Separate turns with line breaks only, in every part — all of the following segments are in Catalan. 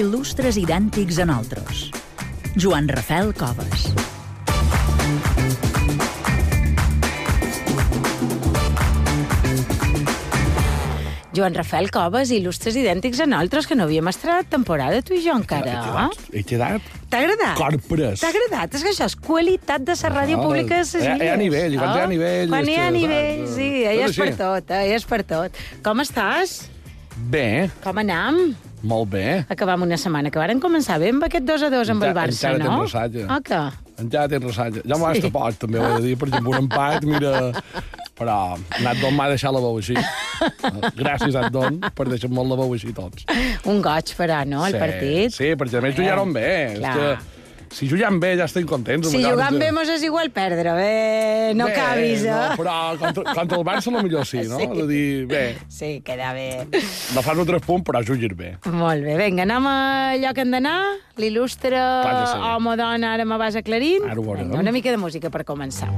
il·lustres idèntics a nosaltres. Joan Rafael Coves.
Joan Rafael Coves, il·lustres idèntics a nosaltres, que no havíem estrenat temporada, tu i jo encara.
He quedat
T'ha agradat?
corpres.
T'ha agradat? És que això és qualitat de la ràdio
No,
pública de ses
hi ha- hi ha
illes.
nivell, quan hi ha nivell,
Quan hi ha nivell, sí,
Tot
és per tot, eh? ja és per tot. Com estàs?
bé,
Com anam?
Molt bé.
Acabam una setmana que varen començar bé amb aquest 2 a 2 amb el
Encara-
Barça,
encara
no?
tens ressatge.
Ah?
Encara tens ressatge. Ja m'ho
Sí.
sí. poc, també ho he de dir, perquè amb un empat, mira... Però Natdon m'ha deixat la veu així. Gràcies, Natdon, per deixar molt la veu així tots.
Un goig farà, no, el
sí,
partit?
Sí, perquè a més jugaran bé.
clar.
És que, si juguen bé ja estem contents.
Si jugant
de-
bé mos és igual perdre, bé, no
Bé,
cabis, eh?
No, però contra, contra el Barça lo millor sí, no?
Sí.
És a dir, bé,
Sí, queda bé.
no fas un tres punts, però juguis bé.
Molt bé, vinga, anem a allò que hem d'anar. L'il·lustre
Clar que sí.
home dona, ara me vas aclarint.
Ara ho veurem.
Vinga, una mica de música per començar.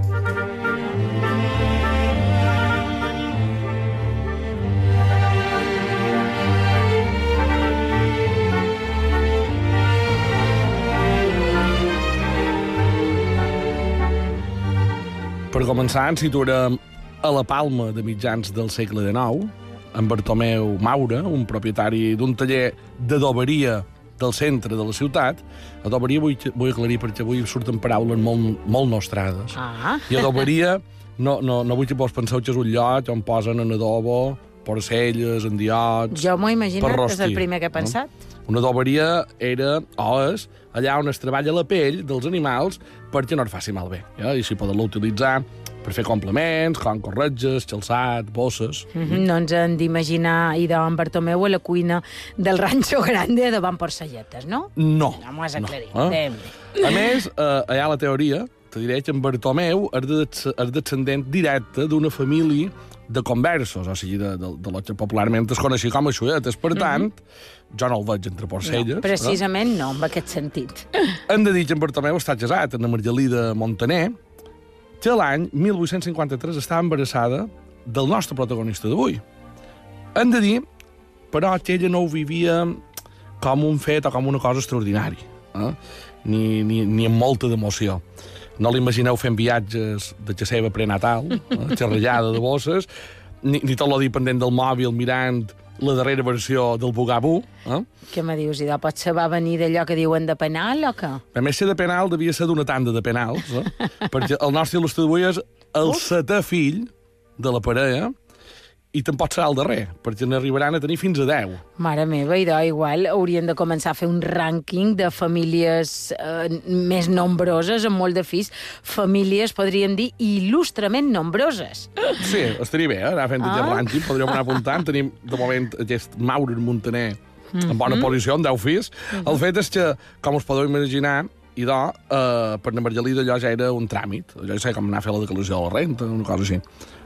Per començar, ens situarem a la Palma de mitjans del segle XIX, amb Bartomeu Maura, un propietari d'un taller d'adoberia del centre de la ciutat. Adoberia vull, vull aclarir perquè avui surten paraules molt, molt nostrades.
Ah,
I adoberia, no, no, no vull que vos penseu que és un lloc on posen en adobo, porcelles, endiots...
jo m'ho he imaginat,
per
és el primer que he
no?
pensat.
Una adoberia era, o és, allà on es treballa la pell dels animals perquè no es faci malbé. Ja? I si poden-la utilitzar per fer complements, com corretges, xalçat, bosses...
Mm -hmm. No ens hem d'imaginar i en Bartomeu a la cuina del ranxo grande de Van Porcelletes, no?
No.
No m'ho has aclarit.
No,
Eh?
A més, eh, hi ha la teoria, te diré que en Bartomeu és, de, és descendent directe d'una família de conversos, o sigui, de, de, de lo que popularment es coneixia com a xuetes. Per tant, jo no el veig entre porcelles.
No, precisament no, en aquest sentit.
Hem de dir que en Bartomeu està casat amb la Margelida Montaner, que l'any 1853 estava embarassada del nostre protagonista d'avui. Hem de dir, però, que ella no ho vivia com un fet o com una cosa extraordinària, eh? ni, ni, ni amb molta d'emoció. No l'imagineu fent viatges de la seva prenatal, eh? xerrellada de bosses, ni, ni tot lo dependent del mòbil mirant la darrera versió del Bugabú, eh?
Què me dius? I de potser va venir d'allò que diuen de penal o què?
A més, ser de penal devia ser d'una tanda de penals, eh? perquè el nostre il·lustre d'avui és el setè fill de la parella i tampoc serà el darrer, perquè n'arribaran a tenir fins a 10.
Mare meva, i de igual haurien de començar a fer un rànquing de famílies eh, més nombroses, amb molt de fills. Famílies, podríem dir, il·lustrament nombroses.
Sí, estaria bé, eh? anar fent
Ah.
aquest rànquing, podríem anar apuntant. Tenim, de moment, aquest Mauro Montaner en bona
Mhm.
posició, en 10 fills. El fet és que, com us podeu imaginar, i do, eh, per la Margelida allò ja era un tràmit. Jo sé com anar a fer la declaració de la renta, una cosa així.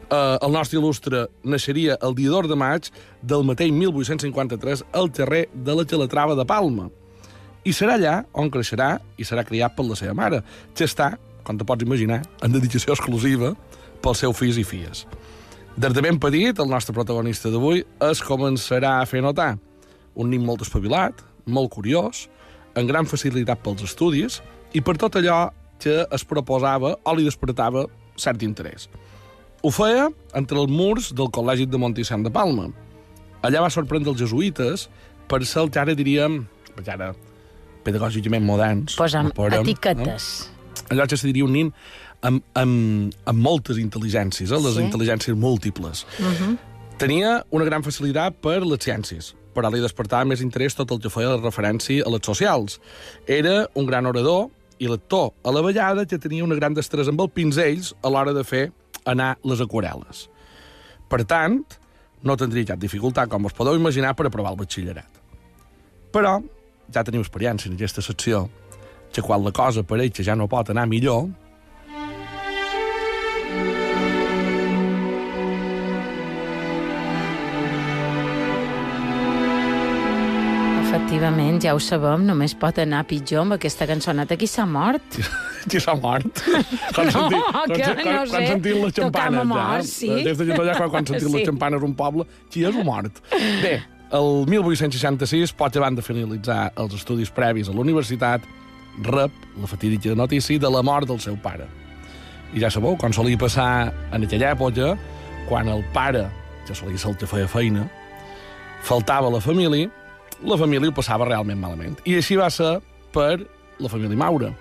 Eh, el nostre il·lustre naixeria el dia d'or de maig del mateix 1853 al carrer de la Gelatrava de Palma. I serà allà on creixerà i serà criat per la seva mare, que està, com te pots imaginar, en dedicació exclusiva pels seus fills i filles. Des de ben petit, el nostre protagonista d'avui es començarà a fer notar. Un nin molt espavilat, molt curiós, amb gran facilitat pels estudis i per tot allò que es proposava o li despertava cert interès. Ho feia entre els murs del Col·legi de Montisant de Palma. Allà va sorprendre els jesuïtes per ser el que ara diríem, perquè ara pedagògicament moderns.
Posa'm
ho posem,
etiquetes.
No? Allò que se diria un nin amb, amb, amb moltes intel·ligències, eh? les
Sí.
intel·ligències múltiples. Uh -huh. Tenia una gran facilitat per les ciències, però li despertava més interès tot el que feia referència a les socials. Era un gran orador i lector, a la vegada que tenia una gran destresa amb els pinzells a l'hora de fer anar les aquarel·les. Per tant, no tindria cap dificultat, com us podeu imaginar, per aprovar el batxillerat. Però ja tenim experiència en aquesta secció, que quan la cosa pareix que ja no pot anar millor,
Efectivament, ja ho sabem, només pot anar pitjor amb aquesta cançoneta. Qui s'ha mort?
qui s'ha mort. Quan
No,
sentim,
que
quan,
no
quan, quan
sé.
sentim les
Tocam a
campanes,
mort,
ja.
sí.
Des de allà, quan, quan sentim
Sí.
les campanes un poble, qui és un mort. Bé, El 1866, poc abans de finalitzar els estudis previs a la universitat, rep la fatídica notícia de la mort del seu pare. I ja sabeu, com solia passar en aquella època, quan el pare, que solia ser el que feia feina, faltava la família, la família ho passava realment malament. I així va ser per la família Maura,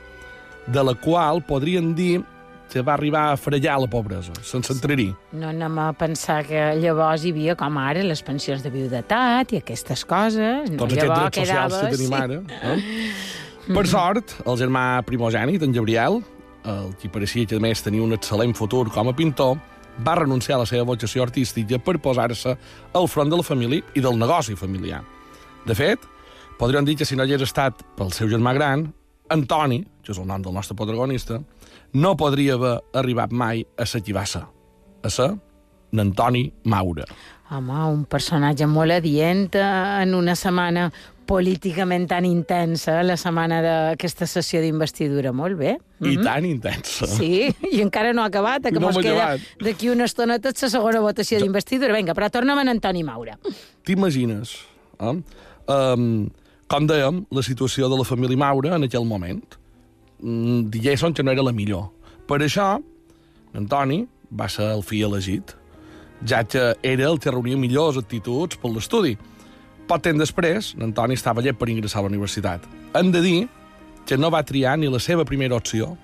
de la qual podrien dir que va arribar a fregar la pobresa, sense entrar-hi.
No anem a pensar que llavors hi havia, com ara, les pensions de viudetat i aquestes coses. No,
Tots aquests drets socials que tenim
sí.
ara. Eh? Per sort, el germà primogènit, en Gabriel, el qui pareixia que a més tenia un excel·lent futur com a pintor, va renunciar a la seva vocació artística per posar-se al front de la família i del negoci familiar. De fet, podríem dir que si no hagués estat pel seu germà gran, Antoni, que és el nom del nostre protagonista, no podria haver arribat mai a va ser, a ser n'Antoni Maura.
Home, un personatge molt adient eh, en una setmana políticament tan intensa, la setmana d'aquesta sessió d'investidura. Molt bé.
I tan intensa.
Sí, i encara no ha acabat, que
No
mos queda d'aquí una estona tota la segona votació d'investidura. Vinga, però torna'm en Antoni Maura.
T'imagines, eh? Um, com dèiem, la situació de la família Maura en aquell moment. Mm, diguéssim que no era la millor. Per això, Antoni va ser el fill elegit, ja que era el que reunia millors actituds per l'estudi. Poc temps després, Antoni estava llet per ingressar a la universitat. Hem de dir que no va triar ni la seva primera opció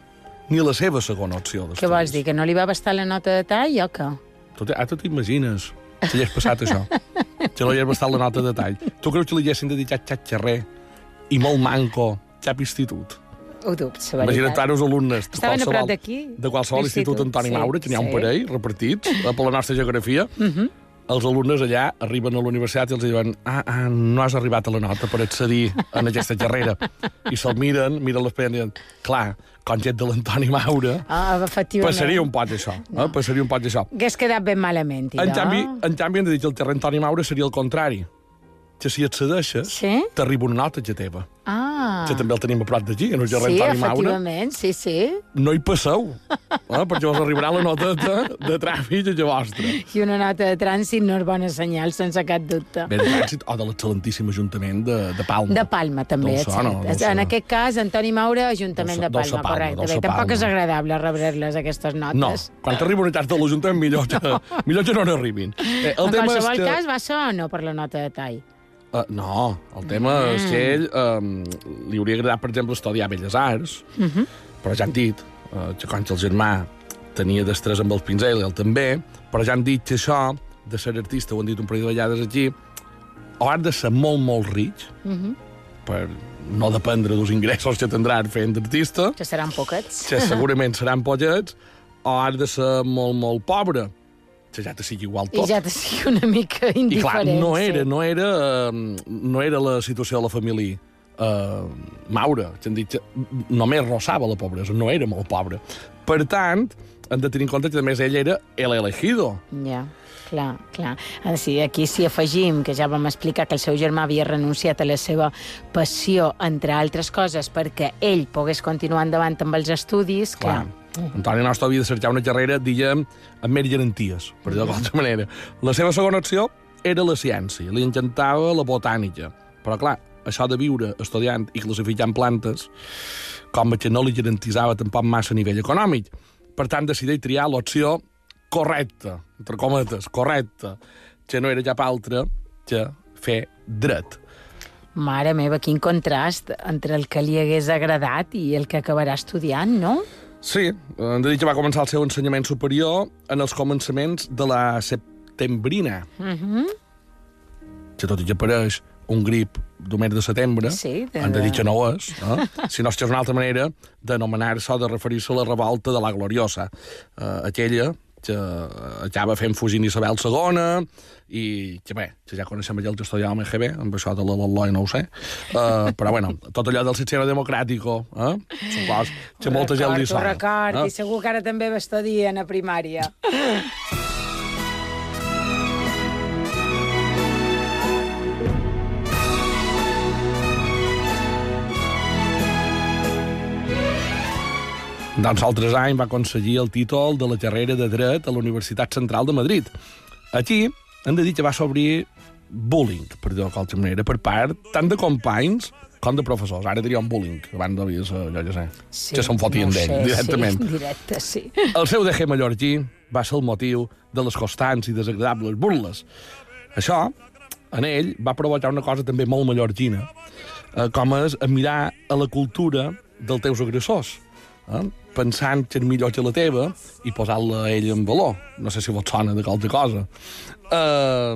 ni la seva segona opció
Què vols dir, que no li va bastar la nota de tall o què?
Tu, ah, tu t'imagines si hagués passat això. Que no li hagués bastat la nota de tall. Tu creus que li haguessin dedicat xat xerrer i molt manco cap institut?
Ho dubto, la
Imagina't
veritat.
ara els alumnes de
Estaven
qualsevol,
d'aquí,
de qualsevol institut, Antoni
sí,
Maura, que n'hi ha un
sí.
parell repartits per la nostra geografia.
Mhm.
Els alumnes allà arriben a la universitat i els diuen ah, ah, no has arribat a la nota per accedir en aquesta carrera. I se'l miren, miren l'expedient i diuen clar, ets de l'Antoni Maura,
Ah,
passaria un poc això. Eh? Passaria un poc això.
Hagués quedat ben malament,
En
idò.
canvi, en canvi, hem de dir que el terreny Antoni Maura seria el contrari. Que si accedeixes,
Sí?
t'arriba una nota ja teva.
Ah.
Que també el tenim a prop d'aquí, en el terreny
Sí,
Antoni Maura.
efectivament, sí, sí.
No hi passeu, eh? perquè us arribarà la nota de, de tràfic a vostra.
I una nota de trànsit no és bona senyal, sense cap dubte.
Bé, de trànsit o de l'excel·lentíssim Ajuntament de, de Palma.
De Palma, també. Exacte.
no, Dolçà.
en aquest cas, Antoni Maura, Ajuntament
Dolçà-
de Palma,
Dolçà Palma,
correcte.
Dolçà
Bé, tampoc
Palma.
és agradable rebre-les, aquestes
No,
notes.
quan t'arriba una carta de l'Ajuntament, millor que, millor que no n'arribin. Eh,
En qualsevol cas, va ser o no per la nota de tall?
Uh, no, el tema mm. és que ell um, li hauria agradat, per exemple, estudiar Belles Arts, uh -huh. però ja han dit uh, que que el germà tenia destresa amb el pinzell, ell també, però ja han dit que això, de ser artista, ho han dit un parell de vegades aquí, o has de ser molt, molt ric, uh -huh. per no dependre dels ingressos que tindràs fent d'artista,
Que seran poquets.
que segurament seran pollets, o has de ser molt, molt pobre, que ja te sigui igual
I
tot.
ja te sigui una mica
I clar,
indiferent.
no era, no era, eh, no era la situació de la família uh, Maura, que han dit que només rossava la pobresa, no era molt pobre. Per tant, hem de tenir en compte que, a més, ell era el elegido.
Ja, clar, clar. Ah, Sí, aquí si afegim, que ja vam explicar que el seu germà havia renunciat a la seva passió, entre altres coses, perquè ell pogués continuar endavant amb els estudis, clar.
Clar. Antoni Nostra havia de cercar una carrera, diguem, amb més garanties, per dir-ho d'altra manera. La seva segona opció era la ciència, li encantava la botànica. Però, clar, això de viure estudiant i classificant plantes, com que no li garantitzava tampoc massa a nivell econòmic. Per tant, decideix triar l'opció correcta, entre cometes, correcta, que no era cap altra que fer dret.
Mare meva, quin contrast entre el que li hagués agradat i el que acabarà estudiant, no?
Sí, hem de dir que va començar el seu ensenyament superior en els començaments de la septembrina,
Uh -huh.
que tot i que apareix un grip d'un mes de setembre,
Sí, de-
hem de dir que no és, eh? sinó que és una altra manera d'anomenar-se o de referir-se a la revolta de la Gloriosa, eh, aquella que acaba fent fugint Isabel II i que bé, que ja coneixem allà el que estudiava amb EGB, amb això de la Loloi no ho sé, uh, però bueno, tot allò del sistema democràtic, eh? supos que molta gent li sona.
ho record,
eh?
i segur que ara també va estudiar a primària.
Doncs al tres anys va aconseguir el títol de la carrera de dret a la Universitat Central de Madrid. Aquí hem de dir que va s'obrir bullying, per dir-ho de qualsevol manera, per part tant de companys com de professors. Ara diríem bullying, abans no havies, allò, ja sé, sí, que se'n fotien
no
d'ell, directament.
Sí, directe, sí.
El seu deje mallorquí va ser el motiu de les constants i desagradables burles. Això, en ell, va provocar una cosa també molt mallorquina, eh, com és admirar a la cultura dels teus agressors, eh? Pensant que és millor que la teva i posar-la a ell en valor. No sé si vos sona de qualsevol cosa. Eh,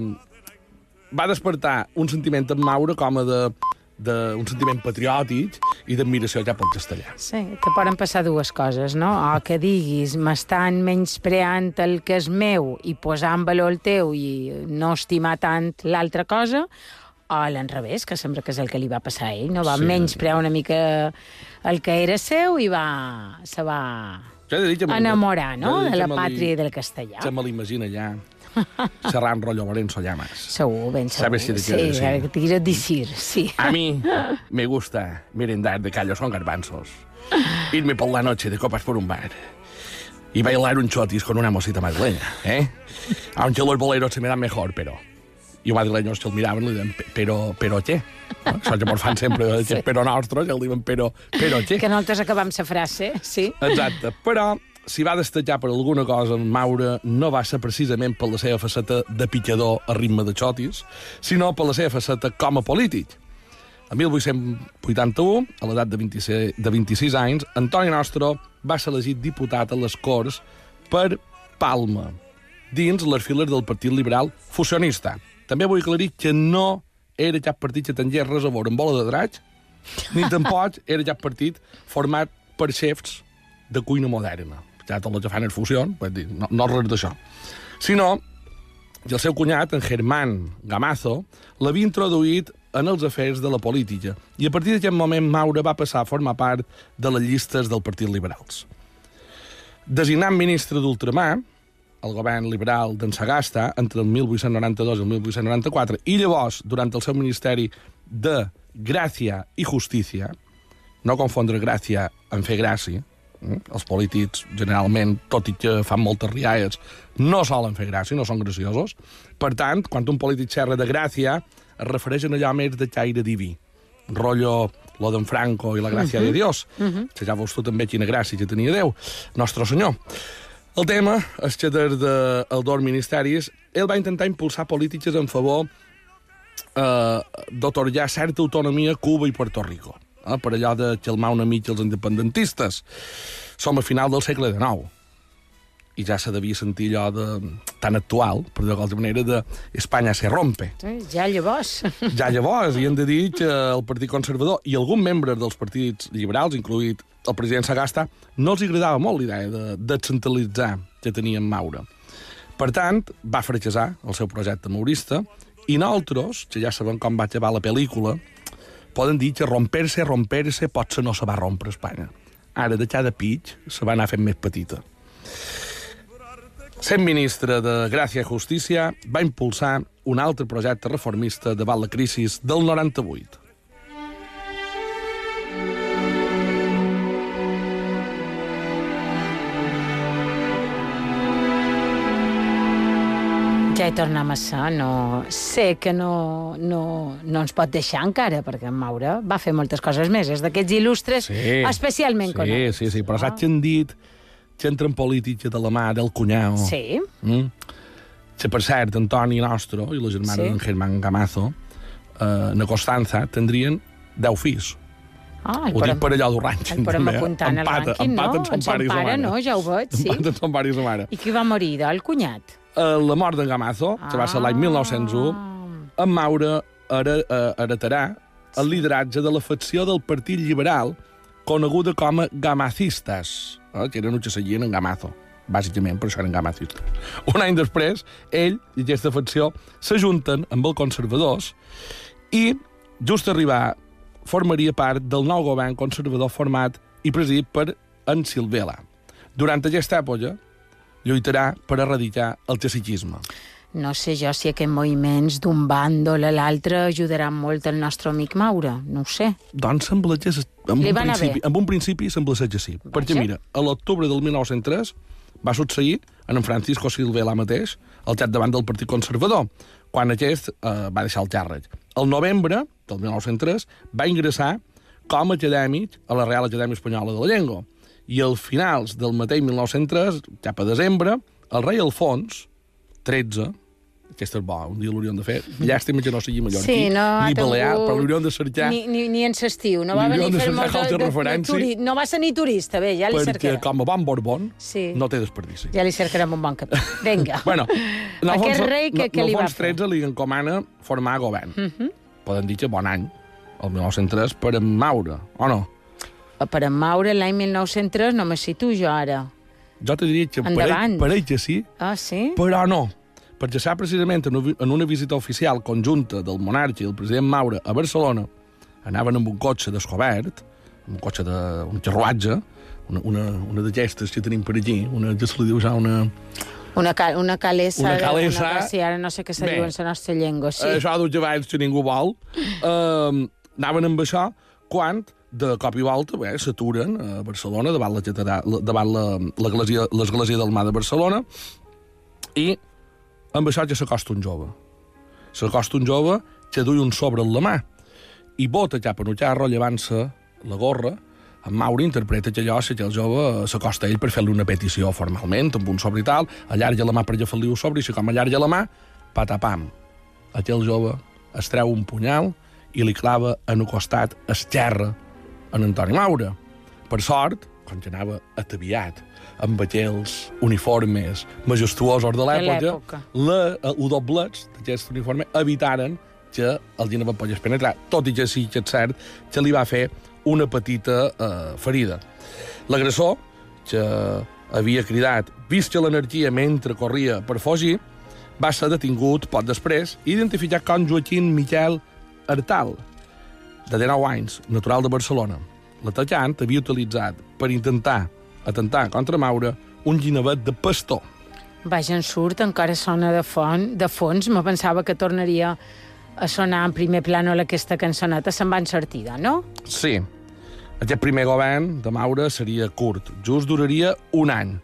va despertar un sentiment en Maura com a de d'un sentiment patriòtic i d'admiració cap al castellà.
Sí, te poden passar dues coses, no? O que diguis, m'estan menyspreant el que és meu i posar en valor el teu i no estimar tant l'altra cosa, o a l'enrevés, que sembla que és el que li va passar a ell, no? Va
sí.
menysprear una mica el que era seu i va... se va
Ja de dir que me-
enamorar, no?,
ja he
de
dir
la pàtria i del castellà.
Se me l'imagina ja. Serran rollo Lorenzo Llamas.
Segur, ben segur.
Sabes si te
sí,
quiero decir.
que te quiero decir, sí.
A mí me gusta merendar de callos con garbanzos, irme por la noche de copas por un bar y bailar un chotis con una mosita madrileña, ¿eh? Aunque los boleros se me dan mejor, pero... I els madrileños que el miraven li deien, però, però què? No? Això que mos fan sempre, sí. Però nostres, el diuen, però, però què?
Que nosaltres acabam la frase, sí.
Exacte. Però, si va destacar per alguna cosa, en Maura no va ser precisament per la seva faceta de pitjador a ritme de xotis, sinó per la seva faceta com a polític. En 1881, a l'edat de, 26, de 26 anys, Antoni Nostro va ser elegit diputat a les Corts per Palma, dins les files del Partit Liberal Fusionista. També vull aclarir que no era cap partit que tingués res a veure amb bola de draig, ni tampoc era cap partit format per xefs de cuina moderna. Ja tot el que fan és fusió, dir, no, no res d'això. Sinó i el seu cunyat, en Germán Gamazo, l'havia introduït en els afers de la política i a partir d'aquest moment Maura va passar a formar part de les llistes del Partit Liberals. Designant ministre d'Ultramar, el govern liberal d'en Sagasta, entre el 1892 i el 1894, i llavors, durant el seu ministeri de Gràcia i Justícia, no confondre gràcia amb fer gràcia, eh? els polítics, generalment, tot i que fan moltes rialles, no solen fer gràcia, no són graciosos. Per tant, quan un polític xerra de gràcia, es refereix a allò més de caire diví. Rollo lo d'en Franco i la gràcia uh -huh. de Dios. Uh -huh. Que ja veus tu també quina gràcia que tenia Déu, Nostre Senyor. El tema és que des dels de dos ministeris ell va intentar impulsar polítiques en favor eh, d'otorgar certa autonomia a Cuba i Puerto Rico, eh, per allò de xelmar una mica els independentistes. Som a final del segle XIX i ja se devia sentir allò de, tan actual, per dir-ho d'alguna manera, de Espanya se rompe.
Sí, Ja llavors.
Ja llavors, i hem de dir que el Partit Conservador i algun membre dels partits liberals, incluït el president Sagasta, no els agradava molt l'idea de descentralitzar que tenia en Maura. Per tant, va fracassar el seu projecte maurista i nosaltres, que ja sabem com va acabar la pel·lícula, poden dir que romper-se, romper-se, potser no se va rompre Espanya. Ara, de cada pitx, se va anar fent més petita. Sent ministre de Gràcia i Justícia, va impulsar un altre projecte reformista davant la crisi del 98.
Ja hi tornem a no... Sé que no, no, no ens pot deixar encara, perquè en Maura va fer moltes coses més. És d'aquests il·lustres especialment
sí,
coneguts.
Sí, sí, però saps què han dit? Que entra en política de la mà del cunyau.
Sí,
Mm? Que, per cert, Antoni Nostro i la germana
Sí.
d'en Germán Gamazo, eh, na Constanza, tindrien 10 fills.
Ah,
Ho dic per allò d'Urranxin.
el podem
eh?
apuntar en el
Empata-
rànquing, no?
son pare
no? Ja ho veig, sí.
Empaten son pare i sa mare.
I qui va morir, del cunyat?
Eh, la mort d'en Gamazo, que va ser l'any 1901, en Maura her eh, heretarà el lideratge de la facció del Partit Liberal coneguda com a gamacistes, eh, que eren els que seguien en Gamazo. Bàsicament, per això eren gamacistes. Un any després, ell i aquesta facció s'ajunten amb els conservadors i, just arribar, formaria part del nou govern conservador format i presidit per en Silvela. Durant aquesta època, lluitarà per erradicar el caciquisme.
No sé jo si aquests moviments d'un bàndol a l'altre ajudaran molt el nostre amic Maura, no ho sé.
Doncs sembla que... En
Li
un, principi, en un principi sembla ser que sí. Perquè, mira, a l'octubre del 1903 va succeir en en Francisco Silvela mateix, al capdavant del Partit Conservador, quan aquest eh, va deixar el càrrec. El novembre del 1903 va ingressar com a acadèmic a la Real Acadèmia Espanyola de la Llengua. I al finals del mateix 1903, cap a desembre, el rei Alfons, 13, aquest és bo, un dia l'hauríem de fer. Llàstima que no sigui mallorquí,
Sí, no
ni
tingut-
balear, però l'hauríem de cercar
Ni, ni, ni en s'estiu, no va venir a fer
cercar
molt de, de, de, turi... No va ser ni turista, bé, ja li
perquè
cercarem.
com a bon Borbón
Sí.
no té desperdici.
Ja li cercarem un bon capí. Vinga.
Bueno,
Aquest rei, què, què li va fer? Mhm.
XIII li encomana formar govern. Uh -huh. Poden dir que bon any, el 1903, per en Maura, o no?
Per en Maure, l'any 1903, no me situo jo ara.
Jo te diria que
Endavant.
parell, parell que sí,
Ah, sí?
però no. Perquè serà precisament en una- en una visita oficial conjunta del monarca i el president Maura a Barcelona, anaven amb un cotxe descobert, un cotxe de... un carruatge, una, una, una d'aquestes que tenim per aquí, una que se li diu ja una...
Una, ca una calessa.
Una calessa.
Una, sí, ara no sé què se
Bé.
diu en la nostra llengua. Sí.
Sí. Això d'uns cavalls que ningú vol. Uh, anaven amb això quan de cop i volta bé, s'aturen a Barcelona davant la davant l'església del Mar de Barcelona i amb això ja s'acosta un jove. S'acosta un jove que duia un sobre en la mà i bota cap a un xarro llevant-se la gorra en Mauri interpreta que allò, que el jove s'acosta a ell per fer-li una petició formalment, amb un sobre i tal, allarga la mà per agafar-li un sobre, i si com allarga la mà, patapam. Aquell jove es treu un punyal i li clava en el costat esquerre en Antoni Maura. Per sort, com que anava ataviat amb aquells uniformes majestuosos de l'època, els doblets d'aquest uniforme evitaren que el Gina pogués penetrar, tot i que sí que és cert que li va fer una petita eh, ferida. L'agressor, que havia cridat visca l'energia mentre corria per fugir, va ser detingut poc després i identificat com Joaquim Miquel Artal, de 19 anys, natural de Barcelona. L'atacant havia utilitzat per intentar atentar contra Maura un guinevet de pastor.
Vaja, en surt, encara sona de, font, de fons. Me pensava que tornaria a sonar en primer plànol aquesta cançoneta. Se'n va en sortida, no?
Sí, aquest primer govern de Maura seria curt, just duraria un any,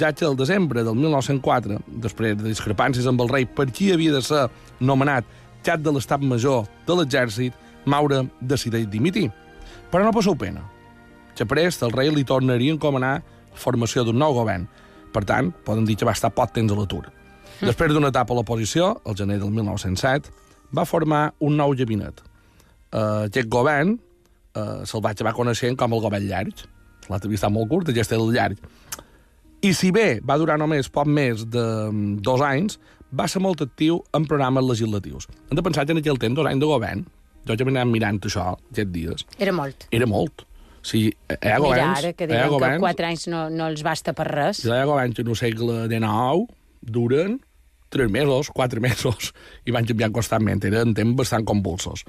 ja que el desembre del 1904, després de discrepàncies amb el rei per qui havia de ser nomenat cap de l'estat major de l'exèrcit, Maura decideix dimitir. Però no passeu pena, que prest el rei li tornaria a encomanar la formació d'un nou govern. Per tant, poden dir que va estar poc temps a l'atur. Després d'una etapa a l'oposició, el gener del 1907, va formar un nou gabinet. Uh, aquest govern uh, se'l vaig acabar coneixent com el govern llarg. L'altre havia estat molt curt, aquest és el llarg. I si bé va durar només poc més de mm, dos anys, va ser molt actiu en programes legislatius. Hem de pensar que en aquell temps, dos anys de govern, jo ja anat mirant això aquests dies,
Era molt.
era molt. O sigui, hi ha
Mira,
governs...
ara que diuen que
governs-
quatre anys no, no els basta per res.
hi ha governs que en el segle XIX duren tres mesos, quatre mesos, i van canviant constantment. Eren temps bastant convulsos.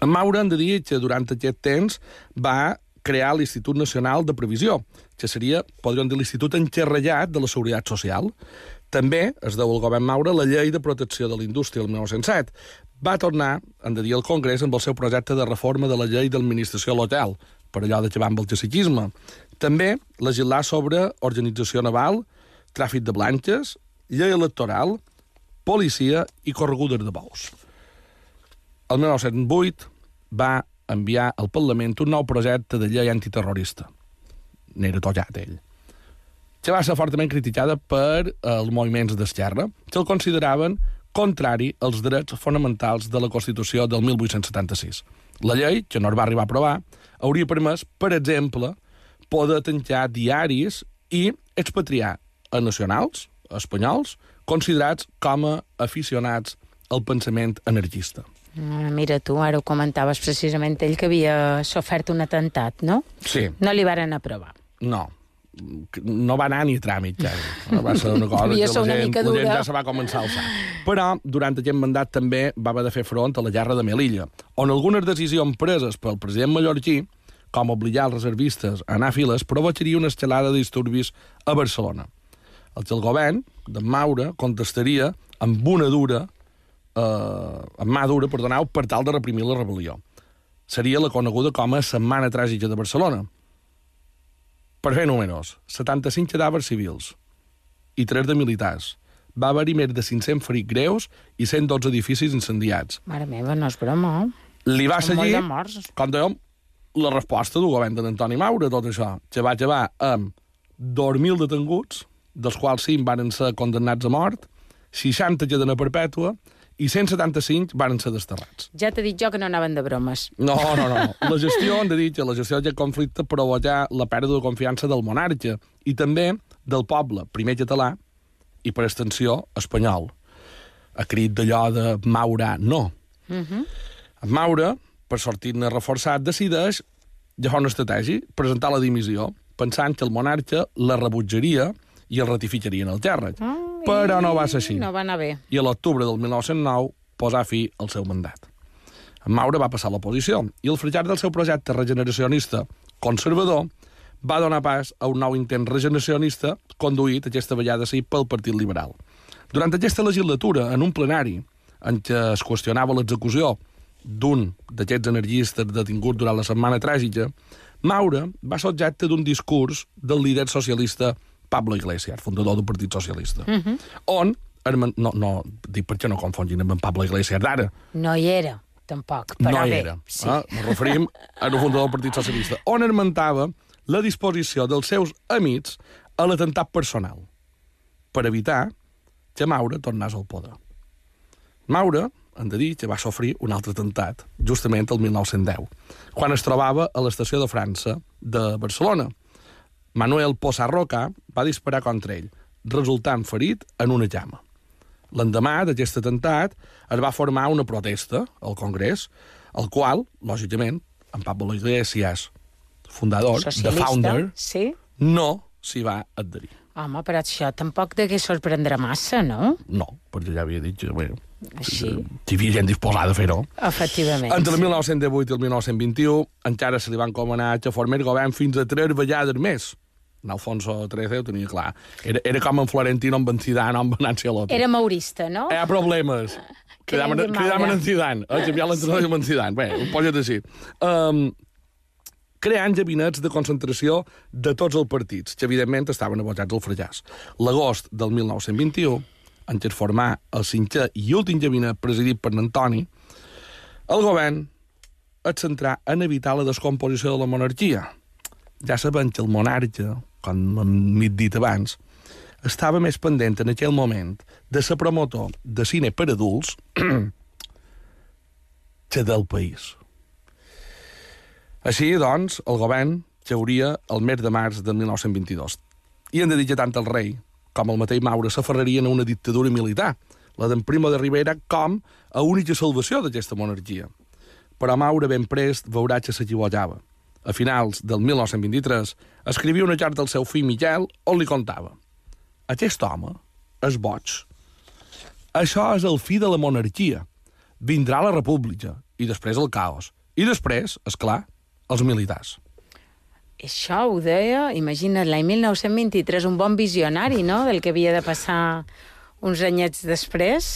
En Maura hem de dir que durant aquest temps va crear l'Institut Nacional de Previsió, que seria, podríem dir, l'Institut enxerrellat de la Seguretat Social. També es deu al govern Maura la Llei de Protecció de la Indústria del 1907. Va tornar, hem de dir, al Congrés amb el seu projecte de reforma de la Llei d'Administració Local, per allò de amb el caciquisme. També legislar sobre organització naval, tràfic de blanques, llei electoral, policia i corregudes de bous. El 1908 va enviar al Parlament un nou projecte de llei antiterrorista. N'era tocat, ell. Que va ser fortament criticada per eh, els moviments d'esquerra, que el consideraven contrari als drets fonamentals de la Constitució del 1876. La llei, que no es va arribar a aprovar, hauria permès, per exemple, poder tancar diaris i expatriar a nacionals, espanyols, considerats com a aficionats al pensament anarquista.
Ah, Mira tu, ara ho comentaves precisament ell que havia sofert un atemptat, no?
Sí,
No li varen aprovar.
no. No va anar ni a tràmit, ja. Va ser una cosa que la
una
gent,
mica
la gent ja se va començar a alçar. Però, durant aquest mandat també va haver de fer front a la guerra de Melilla, on algunes decisions preses pel president mallorquí, com obligar els reservistes a anar a files, provocaria una escalada de disturbis a Barcelona. El que el govern de Maura contestaria amb una dura, eh, amb mà dura, perdoneu, per tal de reprimir la rebel·lió. Seria la coneguda com a Setmana Tràgica de Barcelona. Per fer números, 75 cadàvers civils i 3 de militars, va haver-hi més de 500 ferits greus i 112 edificis incendiats.
Mare meva, no és broma.
Li va seguir,
de
com dèiem, la resposta del govern d'Antoni Maura, tot això, que va acabar amb 2.000 detenguts, dels quals 5 van ser condemnats a mort, 60 cadena perpètua i 175 van ser desterrats.
Ja t'he dit jo que no anaven de bromes.
No, no, no. La gestió, hem de dir que la gestió d'aquest conflicte provoca la pèrdua de confiança del monarca i també del poble, primer català i, per extensió, espanyol. A crit d'allò de Maura, no.
Uh -huh.
En Maura, per sortir-ne reforçat, decideix agafar una estratègia, presentar la dimissió, pensant que el monarca la rebutjaria i el ratificaria en el càrrec.
Ah,
Però no va ser així.
No va anar bé.
I a l'octubre del 1909 posà fi al seu mandat. En Maura va passar a l'oposició i el fracàs del seu projecte regeneracionista conservador va donar pas a un nou intent regeneracionista conduït aquesta vegada sí pel Partit Liberal. Durant aquesta legislatura, en un plenari en què es qüestionava l'execució d'un d'aquests energistes detinguts durant la setmana tràgica, Maura va ser objecte d'un discurs del líder socialista Pablo Iglesias, fundador del Partit Socialista, uh -huh. on, no, no, dic perquè no confongin amb en Pablo Iglesias d'ara,
No hi era, tampoc, però
no hi
bé.
era.
Sí.
Eh? Ens referim a un fundador del Partit Socialista, on esmentava la disposició dels seus amics a l'atemptat personal per evitar que Maura tornés al poder. Maura, hem de dir que va sofrir un altre atemptat, justament el 1910, quan es trobava a l'estació de França de Barcelona. Manuel Possarroca va disparar contra ell, resultant ferit en una llama. L'endemà d'aquest atemptat es va formar una protesta al Congrés, al qual, lògicament, en Pablo Iglesias, fundador,
Socialista,
the founder,
Sí?
no s'hi va adherir.
Home, però això tampoc degué sorprendre massa, no?
No, perquè ja havia dit que
Així.
hi havia gent disposada a fer-ho.
Efectivament.
Entre el 1918 i el 1921 encara se li van comanar que formés govern fins a tres vegades més. En Alfonso XIII ho tenia clar. Era, era com en Florentino amb en Zidane amb en Ancelotti.
Era maurista, no?
Hi ha problemes. Cridaven,
de
cridaven
Maura.
en Zidane. Eh? Canviar l'entrenador amb en Zidane. Bé, ho posa't així. Um, creant gabinets de concentració de tots els partits, que evidentment estaven abocats al fracàs. L'agost del 1921, en què es formà el cinquè i últim gabinet presidit per Antoni, el govern es centrà en evitar la descomposició de la monarquia. Ja sabem que el monarca, com hem dit abans, estava més pendent en aquell moment de ser promotor de cine per adults que del país. Així, doncs, el govern hauria el mes de març de 1922. I hem de dir que tant el rei com el mateix Maura s'aferrarien a una dictadura militar, la d'en Primo de Rivera, com a única salvació d'aquesta monarquia. Però Maura ben prest veurà que s'equivocava. A finals del 1923 escrivia una carta al seu fill Miquel on li contava aquest home és boig. Això és el fi de la monarquia. Vindrà la república, i després el caos. I després, és clar, els militars.
Això ho deia, imagina't, l'any 1923, un bon visionari, no?, del que havia de passar uns anyets després.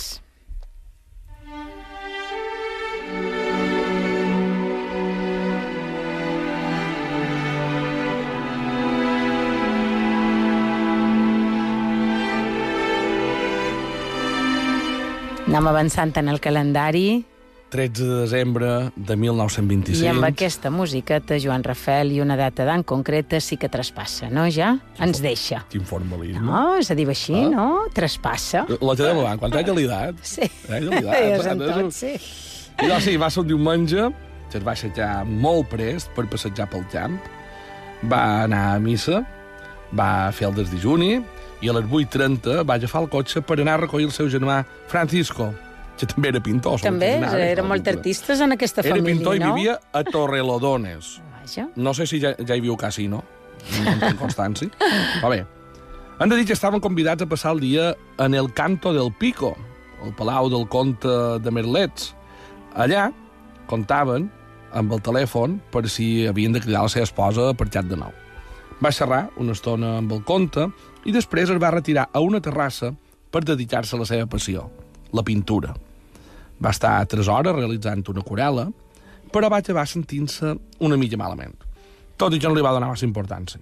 Anem avançant en el calendari
13 de desembre de 1925.
i amb aquesta musiqueta, Joan Rafel, i una data tan concreta sí que traspassa, no, ja? Ens deixa.
Quin formalisme.
No, és a dir així,
Ah.
no? Traspassa.
La té de davant, quan t'haig l'edat.
Sí.
Eh, de
Ja
és un-
tots, sí.
I doncs sí, va ser un diumenge, que es va aixecar molt prest per passejar pel camp, va anar a missa, va fer el desdijuni, i a les 8.30 va agafar el cotxe per anar a recollir el seu germà Francisco, que també era pintor.
També, eren
no?
molt artistes en aquesta
Era
família,
pintor i
no?
vivia a Torrelodones.
Vaja.
No sé si ja, ja hi viu casino, no en tinc constància. Però bé, han de dir que estaven convidats a passar el dia en el Canto del Pico, el Palau del Comte de Merlets. Allà comptaven amb el telèfon per si havien de cridar la seva esposa per xat de nou. Va xerrar una estona amb el conte i després es va retirar a una terrassa per dedicar-se a la seva passió, la pintura. Va estar tres hores realitzant una aquarela, però va acabar sentint-se una mica malament. Tot i que no li va donar massa importància.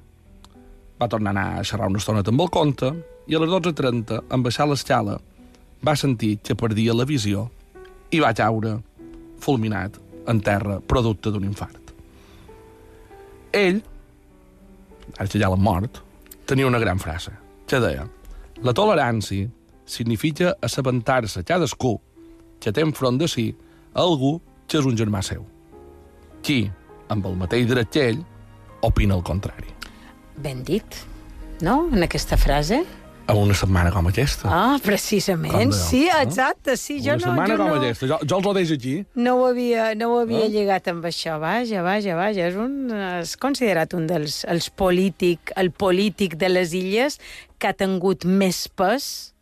Va tornar a anar a xerrar una estona amb el conte, i a les 12.30, en baixar l'escala, va sentir que perdia la visió i va caure fulminat en terra, producte d'un infart. Ell, ara que ja l'ha mort, tenia una gran frase, que deia la tolerància significa assabentar-se cadascú que té enfront de si algú que és un germà seu. Qui, amb el mateix dret que ell, opina el contrari.
Ben dit, no?, en aquesta frase.
A una setmana com aquesta.
Ah, precisament, sí,
no?
exacte, sí, jo
una
no...
setmana
jo
com
no...
aquesta. Jo, jo els ho deixo aquí.
No ho havia, no ho havia
No?
lligat amb això. Vaja, vaja, vaja. És, un, és considerat un dels els polític, el polític de les illes que ha tingut més pes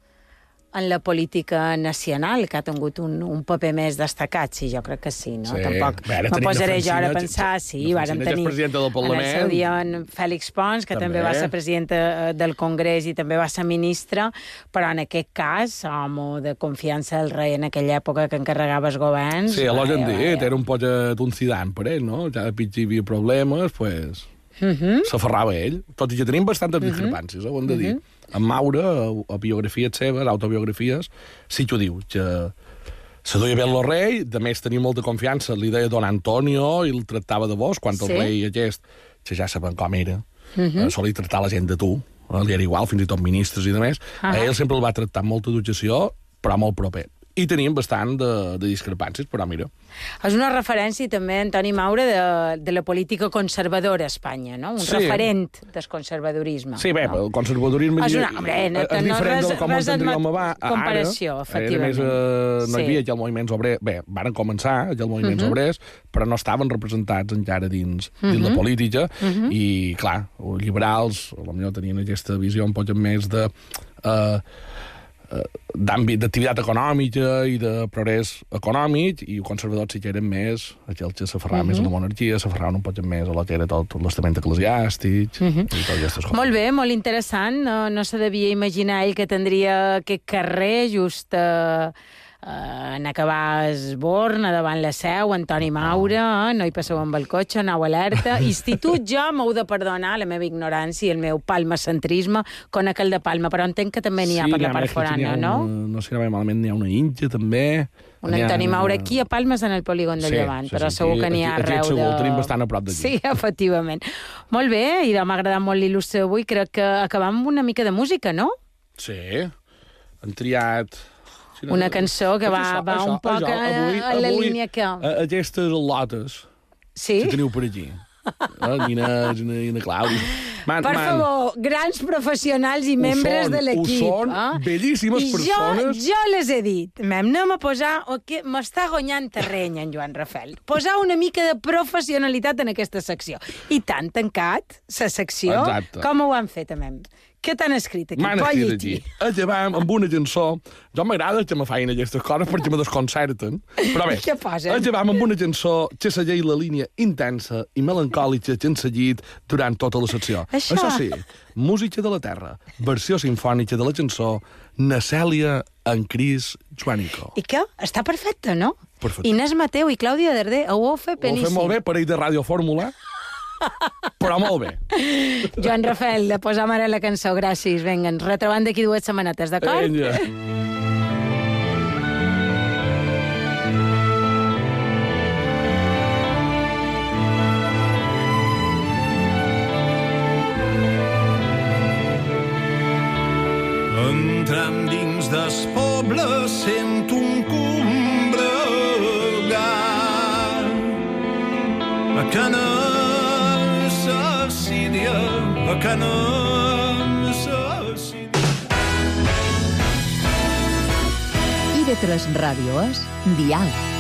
en la política nacional, que ha tingut un, un paper més destacat. Sí, jo crec que sí, no?
Sí.
Tampoc no
tenim
posaré jo ara a pensar... Sí,
Defensina,
vàrem tenir
presidenta del
en el seu
Parlament.
dia en Fèlix Pons, que també,
També.
va ser presidenta eh, del Congrés i també va ser ministra, però en aquest cas, home de confiança del rei en aquella època que encarregava els governs...
Sí, l'ho
vaja,
dit, era un poc un cidant per ell, no? Ja de pitjor hi havia problemes, pues,
Mhm.
s'aferrava a ell. Tot i que tenim bastantes discrepàncies, eh, ho hem de dir. En Maura, a, biografies seves, autobiografies, sí que ho diu, que se duia bé el rei, de més tenia molta confiança, li deia don Antonio i el tractava de vos, quan el
Sí.
rei aquest, que ja saben com era, uh -huh. solia tractar la gent de tu, eh, li era igual, fins i tot ministres i de més, uh. -huh. a ell sempre el va tractar amb molta educació, però molt proper. I teníem bastant de, de discrepàncies, però mira,
És una referència també, Antoni Maura, de, de la política conservadora a Espanya, no? Un
Sí.
referent del conservadorisme.
Sí, bé,
no?
el conservadorisme...
És una- hombre, no-
és
no
diferent
res-
de com
res
entendríem
admet-
abans.
comparació,
Ara,
efectivament.
Era més, eh, no hi
Sí.
havia ja el moviments obrers... Bé, varen començar ja els moviments
Mhm.
obrers, però no estaven representats encara dins, dins la política,
Mhm.
i, clar, els liberals, potser tenien aquesta visió un poc més de... Eh, eh, d'àmbit d'activitat econòmica i de progrés econòmic i els conservadors sí que eren més aquells que s'aferraven més a la monarquia, s'aferraven un poc més a lo que era tot l'estament eclesiàstic i totes aquestes coses.
Molt bé, molt interessant. No, no se devia imaginar ell que tindria aquest carrer just eh, eh, en acabar Esborn, a davant la seu, Antoni Maura, eh? no hi passeu amb el cotxe, anau alerta. Institut, jo m'heu de perdonar la meva ignorància i el meu palmacentrisme con aquell de Palma, però entenc que també n'hi ha per la part forana, no?
No sé vaig malament, n'hi ha una Inja, també.
Un Antoni Maura aquí a Palmes en el polígon de
Sí,
Llevant,
sí,
però
sí,
segur
aquí-
que n'hi ha
aquí- aquí
arreu
segur,
de...
el tenim bastant a prop d'aquí.
Sí, efectivament. Molt bé, i m'ha agradat molt l'il·lustre avui. Crec que acabam amb una mica de música, no?
Sí, han triat... Sí,
Una cançó que va- va un poc a- a la línia que-
Aquestes al·lotes
Sí?
que teniu per aquí. Eh, Nina, Nina, Nina Clàudia. Man,
Per
man,
favor, grans professionals i
Ho
membres
són,
de l'equip.
ho són,
eh?
bellíssimes
I
persones.
Jo, jo les he dit. M'hem anem a posar... o que M'està guanyant terreny, en Joan Rafel. Posar una mica de professionalitat en aquesta secció. I t'han tancat la secció.
Exacte.
Com ho han fet, amem? Què t'han escrit aquí?
M'han escrit aquí. Acabam amb una cançó. Jo m'agrada que me feien aquestes coses perquè me desconcerten. Però bé,
Què posen?
acabam amb una cançó que segueix la línia intensa i melancòlica que han seguit durant tota la secció.
Això.
Això sí, música de la terra, versió sinfònica de la cançó Nacèlia en Cris Joanico.
I què? Està perfecte, no?
Perfecte.
Inés Mateu i Clàudia Darder ho heu fet
Ho
beníssim.
fet molt bé, parell de Ràdio Fórmula, però molt bé.
Joan Rafel, de posar ara la cançó, gràcies. Vinga, ens retrobem d'aquí dues setmanetes, d'acord?
Vinga.
Entrant dins des poble sent un sa síria
I de tres és Dial.